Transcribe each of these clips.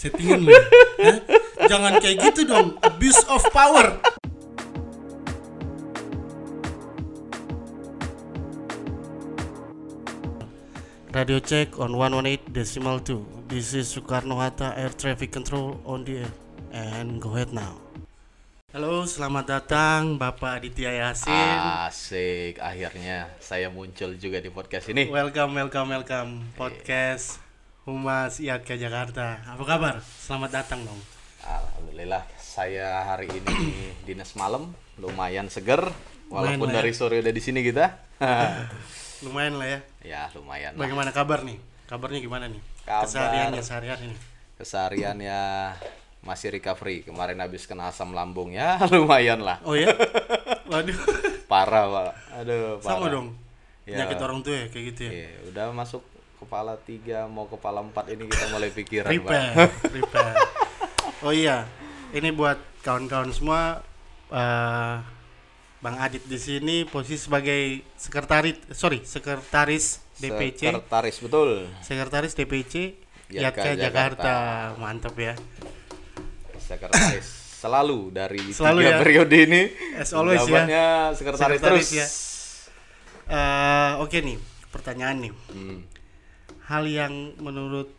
settingan lu. Jangan kayak gitu dong. Abuse of power. Radio check on 118 decimal 2. This is Soekarno Hatta Air Traffic Control on the air. And go ahead now. Halo, selamat datang Bapak Aditya Yasin. Asik, akhirnya saya muncul juga di podcast ini. Welcome, welcome, welcome. Podcast Humas IATK Jakarta. Apa kabar? Selamat datang dong. Alhamdulillah, saya hari ini dinas malam, lumayan seger. Walaupun lah ya. dari sore udah di sini kita. Lumayan lah ya. ya, lumayan. lah. Bagaimana kabar nih? Kabarnya gimana nih? Kabar. Kesehariannya sehari-hari nih. Keseharian ya masih recovery. Kemarin habis kena asam lambung ya, lumayan lah. Oh ya? Waduh. Parah, Pak. Aduh, parah. Sama dong. Ya. Penyakit orang tua ya kayak gitu ya. Iya, udah masuk kepala tiga mau kepala empat ini kita mulai pikiran, Pak. Repair, repair. Oh iya, ini buat kawan-kawan semua eh, Bang Adit di sini posisi sebagai sekretaris sorry, sekretaris DPC, Sekretaris betul. sekretaris DPC Yatka Yatka Jakarta. Mantap ya. sekretaris selalu dari Selalu tiga ya. periode ini As always ya. sekretaris, Sekretaris terus ya. Eh, oke nih, pertanyaan nih. Hmm. Hal yang menurut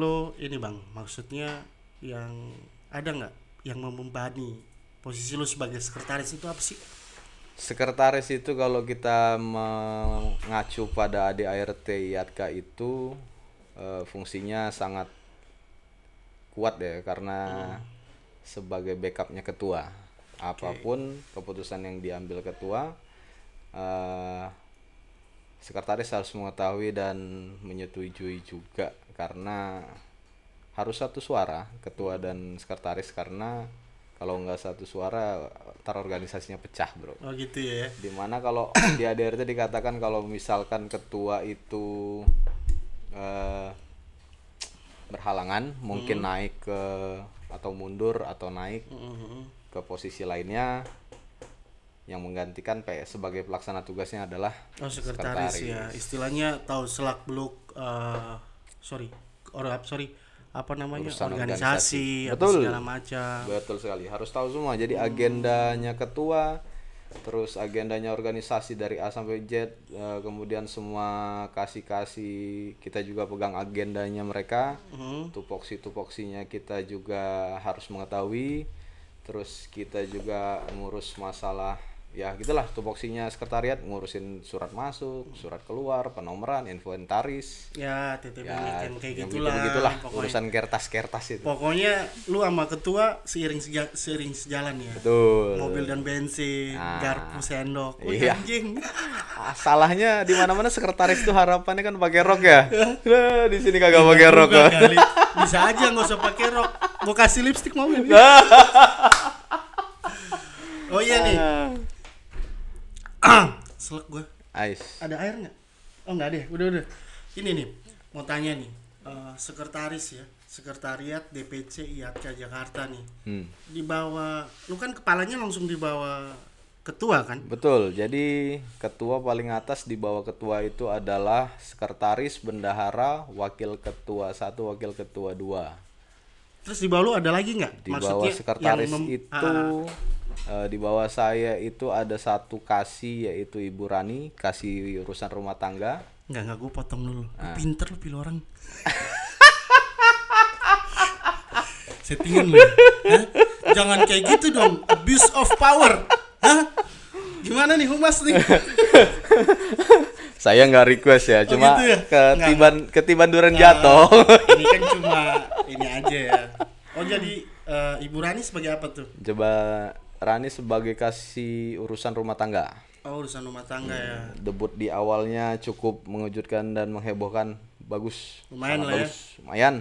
lo ini Bang, maksudnya yang ada nggak yang membebani posisi lo sebagai sekretaris itu apa sih? sekretaris itu kalau kita mengacu pada ADART IATKA itu eh, fungsinya sangat kuat ya karena sebagai backupnya ketua. Apa pun keputusan yang diambil ketua eh, sekretaris harus mengetahui dan menyetujui juga karena harus satu suara ketua dan sekretaris karena kalau nggak satu suara ntar organisasinya pecah bro Oh gitu ya. di mana kalau di ADRT dikatakan kalau misalkan ketua itu eh, berhalangan mungkin naik ke atau mundur atau naik Mhm. ke posisi lainnya yang menggantikan PS sebagai pelaksana tugasnya adalah Oh sekretaris, ya, istilahnya tahu selak beluk, eh sorry, or sorry, apa namanya Urusan organisasi, organisasi. Betul. segala macam. Betul sekali, harus tahu semua. Jadi agendanya ketua, terus agendanya organisasi dari A sampai Z, eh, kemudian semua kasih-kasih kita juga pegang agendanya mereka. Mhm. Tupoksi-tupoksinya kita juga harus mengetahui. Terus kita juga ngurus masalah ya gitulah tupoksinya sekretariat ngurusin surat masuk, surat keluar, penomoran, inventaris. Ya, TTP Ya, yang kayak gitulah. begitulah pokoknya. urusan kertas-kertas itu. Pokoknya lu sama ketua seiring sega- seiring sejalan ya. Betul. Mobil dan bensin, Nah. garpu sendok. Wih, Iya. anjing. Ah, salahnya di mana-mana sekretaris tuh harapannya kan pakai rok ya. Nah, di sini kagak pakai rok. Ah. kali. Bisa aja nggak usah pakai rok. Mau kasih lipstick mau oh iya nih. Selek gua. Ais. Ada air nggak? Oh nggak ya? Udah udah. Ini nih mau tanya nih. Eh, sekretaris ya, sekretariat DPC IATKA Jakarta nih. Hmm. Di bawah, lu kan kepalanya langsung di bawah ketua kan? Betul. Jadi ketua paling atas di bawah ketua itu adalah sekretaris, bendahara, wakil ketua satu, wakil ketua dua. Terus di bawah lu ada lagi nggak? Di bawah sekretaris mem- itu Ah, eh, di bawah saya itu ada satu kasih yaitu Ibu Rani, kasih urusan rumah tangga. Enggak, enggak gue potong dulu. Lu Ah. pinter lu pilih orang. Settingan lu. Hah? Jangan kayak gitu dong. Abuse of power. Hah? Gimana nih humas nih? Saya nggak request ya, cuma gitu ya? ketiban ketiban duren jatuh. ini kan cuma ini aja ya. Oh jadi eh, Ibu Rani sebagai apa tuh? Coba Rani sebagai kasih urusan rumah tangga. Oh urusan rumah tangga ya. Debut di awalnya cukup mengejutkan dan menghebohkan. Bagus. Lumayan sangat lah ya. bagus. Lumayan.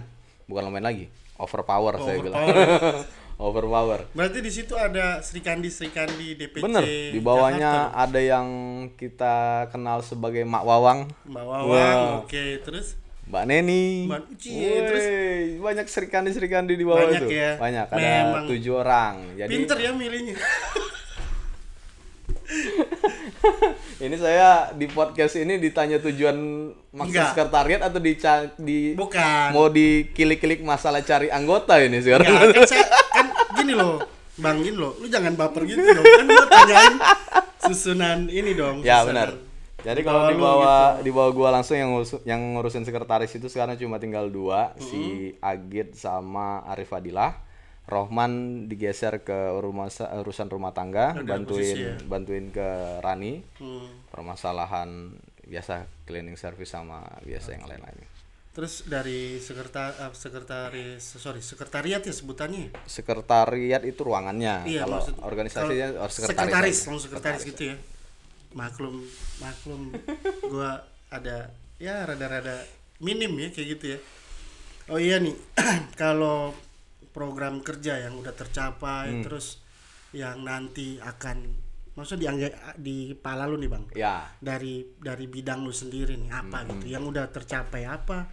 Bukan lumayan lagi. Overpower saya bilang. Overpower. Overpower. Berarti di situ ada Sri Kandi Sri Kandi DPC. Bener. Di bawahnya ada yang kita kenal sebagai Mak Wawang. Mbak Wawang. Oke, terus Mbak Neni. Mbak Cie, terus Woi, banyak serikandi serikandi di bawah Banyak itu. ya. Banyak. Ada Memang. tujuh orang. Jadi pinter ya milihnya. ini saya di podcast ini ditanya tujuan maksud sekretariat atau di di Bukan. mau dikilik-kilik masalah cari anggota ini sekarang. Kan, saya, kan gini loh, Bang gini loh, lu jangan baper gitu dong. Kan gua tanyain susunan ini dong. Ya susunan. benar. Jadi Di kalau di bawah gitu. di bawah gua langsung yang ngurus- yang ngurusin sekretaris itu sekarang cuma tinggal dua si Agit sama Arif Adilah. Rohman digeser ke rumah urusan rumah tangga, bantuin bantuin ke Rani Hmm. permasalahan biasa cleaning service sama biasa yang lain-lain. Terus dari sekretar eh, sekretaris sorry sekretariat ya sebutannya. ya? Sekretariat itu ruangannya. Iya, kalau maksud- organisasinya kalau harus sekretaris. sekretaris, langsung sekretaris gitu ya. Maklum, maklum. gua ada ya rada-rada minim ya kayak gitu ya. Oh iya nih, kalau program kerja yang udah tercapai Hmm. terus yang nanti akan maksudnya di di kepala lu nih, Bang. Ya, Dari dari bidang lu sendiri nih apa Hmm. gitu. Yang udah tercapai apa?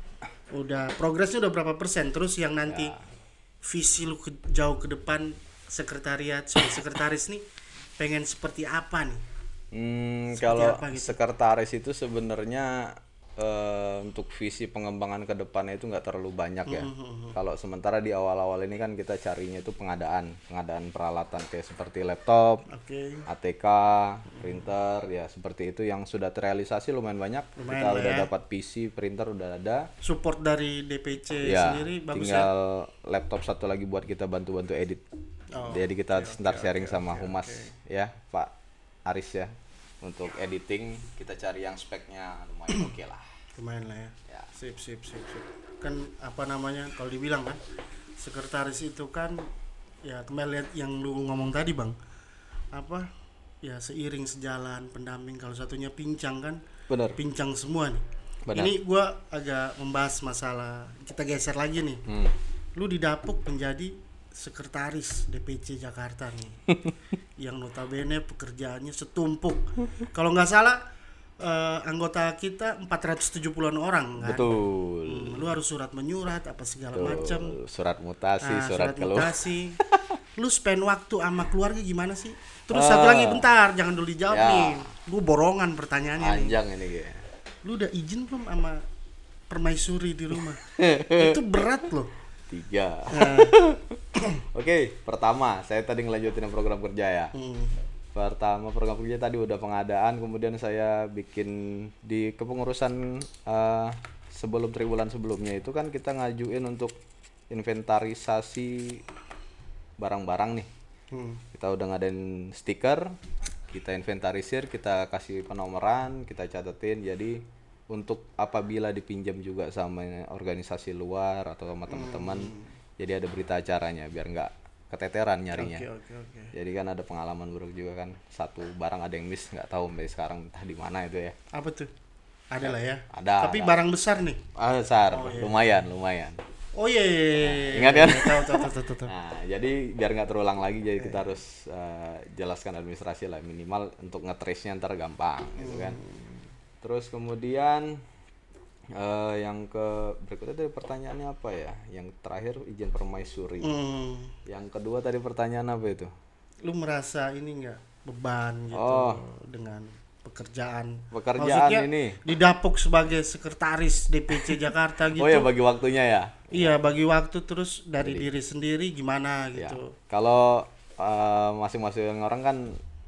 Udah progresnya udah berapa persen? Terus yang nanti Ya. visi lu ke- jauh ke depan sekretariat sekretaris nih pengen seperti apa nih Hmm, Seperti kalau apa gitu? sekretaris itu sebenarnya eh, untuk visi pengembangan ke depannya itu nggak terlalu banyak ya. Hmm, Kalau sementara di awal-awal ini kan kita carinya itu pengadaan, pengadaan peralatan kayak seperti laptop, oke ATK, printer, ya seperti itu yang sudah terrealisasi lumayan banyak. Lumayan kita udah ya. dapat PC, printer udah ada. support dari DPC Ya, sendiri bagus ya tinggal laptop satu lagi buat kita bantu-bantu edit. Oh, Jadi kita ntar sharing sama Humas ya, Pak Aris ya. Untuk editing kita cari yang speknya lumayan oke lah. lumayan lah ya Ya. sip sip sip sip kan apa namanya kalau dibilang kan sekretaris itu kan ya kembali lihat yang lu ngomong tadi bang apa ya seiring sejalan pendamping kalau satunya pincang kan Bener. pincang semua nih Benar. ini gua agak membahas masalah kita geser lagi nih Hmm. lu didapuk menjadi sekretaris DPC Jakarta nih yang notabene pekerjaannya setumpuk kalau nggak salah eh, anggota kita 470-an orang kan Betul. Hmm, lu harus surat menyurat apa segala macam Surat mutasi, Nah, surat, keluar. mutasi lu spend waktu sama keluarga gimana sih terus satu lagi bentar jangan dulu dijawab. Ya. nih gue borongan pertanyaannya nih Panjang ini kayak. lu udah izin belum sama permaisuri di rumah itu berat loh Tiga. Nah, Oke, pertama saya tadi ngelanjutin program kerja ya. hmm, Pertama program kerja tadi udah pengadaan, kemudian saya bikin di kepengurusan eh, sebelum triwulan sebelumnya itu kan kita ngajuin untuk inventarisasi barang-barang nih. hmm. Kita udah ngadain stiker, kita inventarisir, kita kasih penomoran, kita catetin. Jadi untuk apabila dipinjam juga sama organisasi luar atau sama teman-teman, jadi ada berita acaranya biar nggak keteteran nyarinya. oke oke oke Jadi kan ada pengalaman buruk juga kan satu barang ada yang miss nggak tahu sampai sekarang entah di mana itu ya. apa tuh ada lah ya Ada, tapi ada. barang besar nih Ah besar, lumayan lumayan. oh iya iya, iya, iya. Ingat kan? tahu tahu tahu tahu, tahu. Nah jadi biar nggak terulang lagi jadi kita harus eh, jelaskan administrasi lah minimal untuk ngetrace nya ntar gampang gitu kan. Terus kemudian eh, yang ke berikutnya dari pertanyaannya apa ya? Yang terakhir izin permaisuri. Hmm, Yang kedua tadi pertanyaan apa itu? lu merasa ini nggak beban gitu Oh. dengan pekerjaan Pekerjaan Maksudnya, ini. didapuk sebagai sekretaris DPC Jakarta gitu Oh ya bagi waktunya ya. iya bagi waktu terus dari diri sendiri gimana Ya. gitu Kalau eh, masing-masing orang kan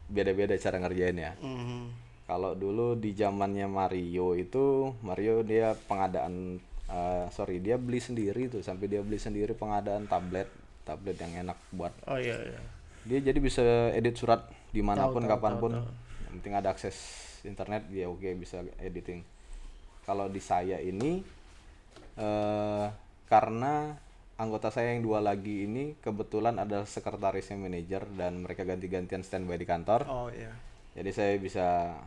beda-beda cara ngerjain ya. Hmm, Kalau dulu di zamannya Mario itu Mario dia pengadaan eh, sorry dia beli sendiri tuh sampai dia beli sendiri pengadaan tablet tablet yang enak buat. Oh iya iya. Dia jadi bisa edit surat di mana pun kapan pun. yang penting ada akses internet dia oke bisa editing. Kalau di saya ini eh karena anggota saya yang dua lagi ini kebetulan adalah sekretarisnya manajer dan mereka ganti-gantian standby di kantor. Oh iya jadi saya bisa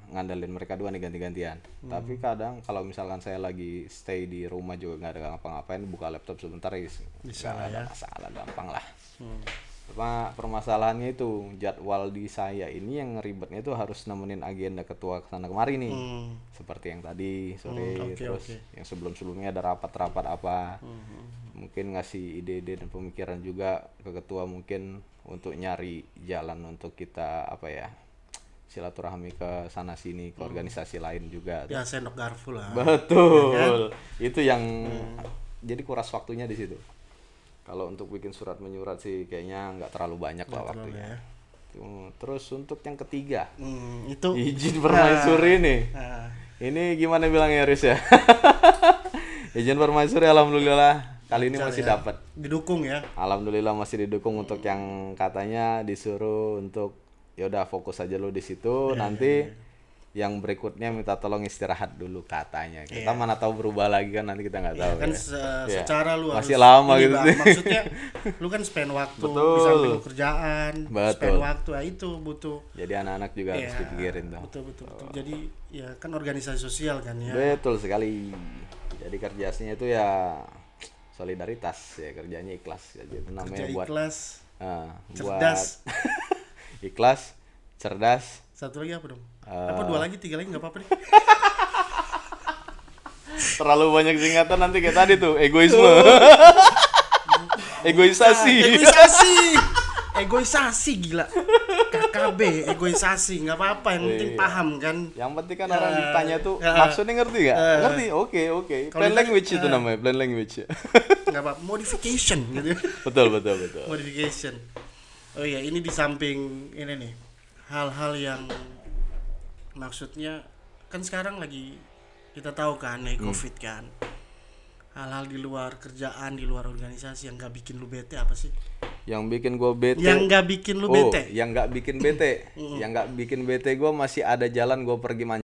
ngandelin mereka dua nih ganti-gantian tapi kadang kalau misalkan saya lagi stay di rumah juga nggak ada ngapa-ngapain buka laptop sebentar ya Bisa lah ya. masalah gampang lah Hmm. Cuma permasalahannya itu jadwal di saya ini yang ribetnya itu harus nemenin agenda ketua ke sana kemari nih. Hmm. Seperti yang tadi sore Hmm, oke, terus oke. yang sebelum-sebelumnya ada rapat-rapat apa. Hmm. Mungkin ngasih ide-ide dan pemikiran juga ke ketua mungkin untuk nyari jalan untuk kita apa ya silaturahmi ke sana sini ke organisasi lain juga. Ya sendok garpu lah. betul. Itu yang Hmm. jadi kuras waktunya di situ. Kalau untuk bikin surat menyurat sih kayaknya nggak terlalu banyak lah waktunya. ya. Terus untuk yang ketiga. Hmm, itu izin permaisuri nih. Nah, ini gimana bilangnya Riz ya? Izin permaisuri alhamdulillah. Kali ini masih ya. dapat. Didukung ya. alhamdulillah masih didukung untuk yang katanya disuruh untuk ya udah fokus aja lu di situ Iya, nanti yang berikutnya minta tolong istirahat dulu katanya kita Iya. mana tahu berubah lagi kan nanti kita nggak tahu kan ya. se- Iya. secara lu Masih harus lama gitu Bang. sih. Maksudnya lu kan spend waktu Betul. lu kerjaan, Betul. spend waktu ya itu butuh. jadi anak-anak juga harus Iya, dipikirin tuh Betul betul betul. Jadi ya kan organisasi sosial kan ya. betul sekali jadi kerjasnya itu ya solidaritas ya kerjanya ikhlas jadi itu namanya Kerja buat ikhlas, ah, cerdas. buat ikhlas cerdas Satu lagi apa dong? Eh. apa dua lagi, tiga lagi nggak apa-apa deh. terlalu banyak singkatan nanti kayak tadi tuh egoisme egoisasi egoisasi egoisasi gila KKB egoisasi nggak apa-apa yang penting Iya. paham kan yang penting kan orang ditanya tuh Ya. maksudnya ngerti gak Eh. ngerti oke oke Kalau plain language itu eh. namanya plain language nggak apa modification gitu betul betul betul modification oh iya ini di samping ini nih hal-hal yang maksudnya kan sekarang lagi kita tahu kan nih Hmm. covid kan. Hal-hal di luar kerjaan di luar organisasi yang nggak bikin lu bete apa sih? Yang bikin gue bete yang nggak bikin lu oh bete yang nggak bikin bete. Yang nggak bikin bete gue masih ada jalan gue pergi mancing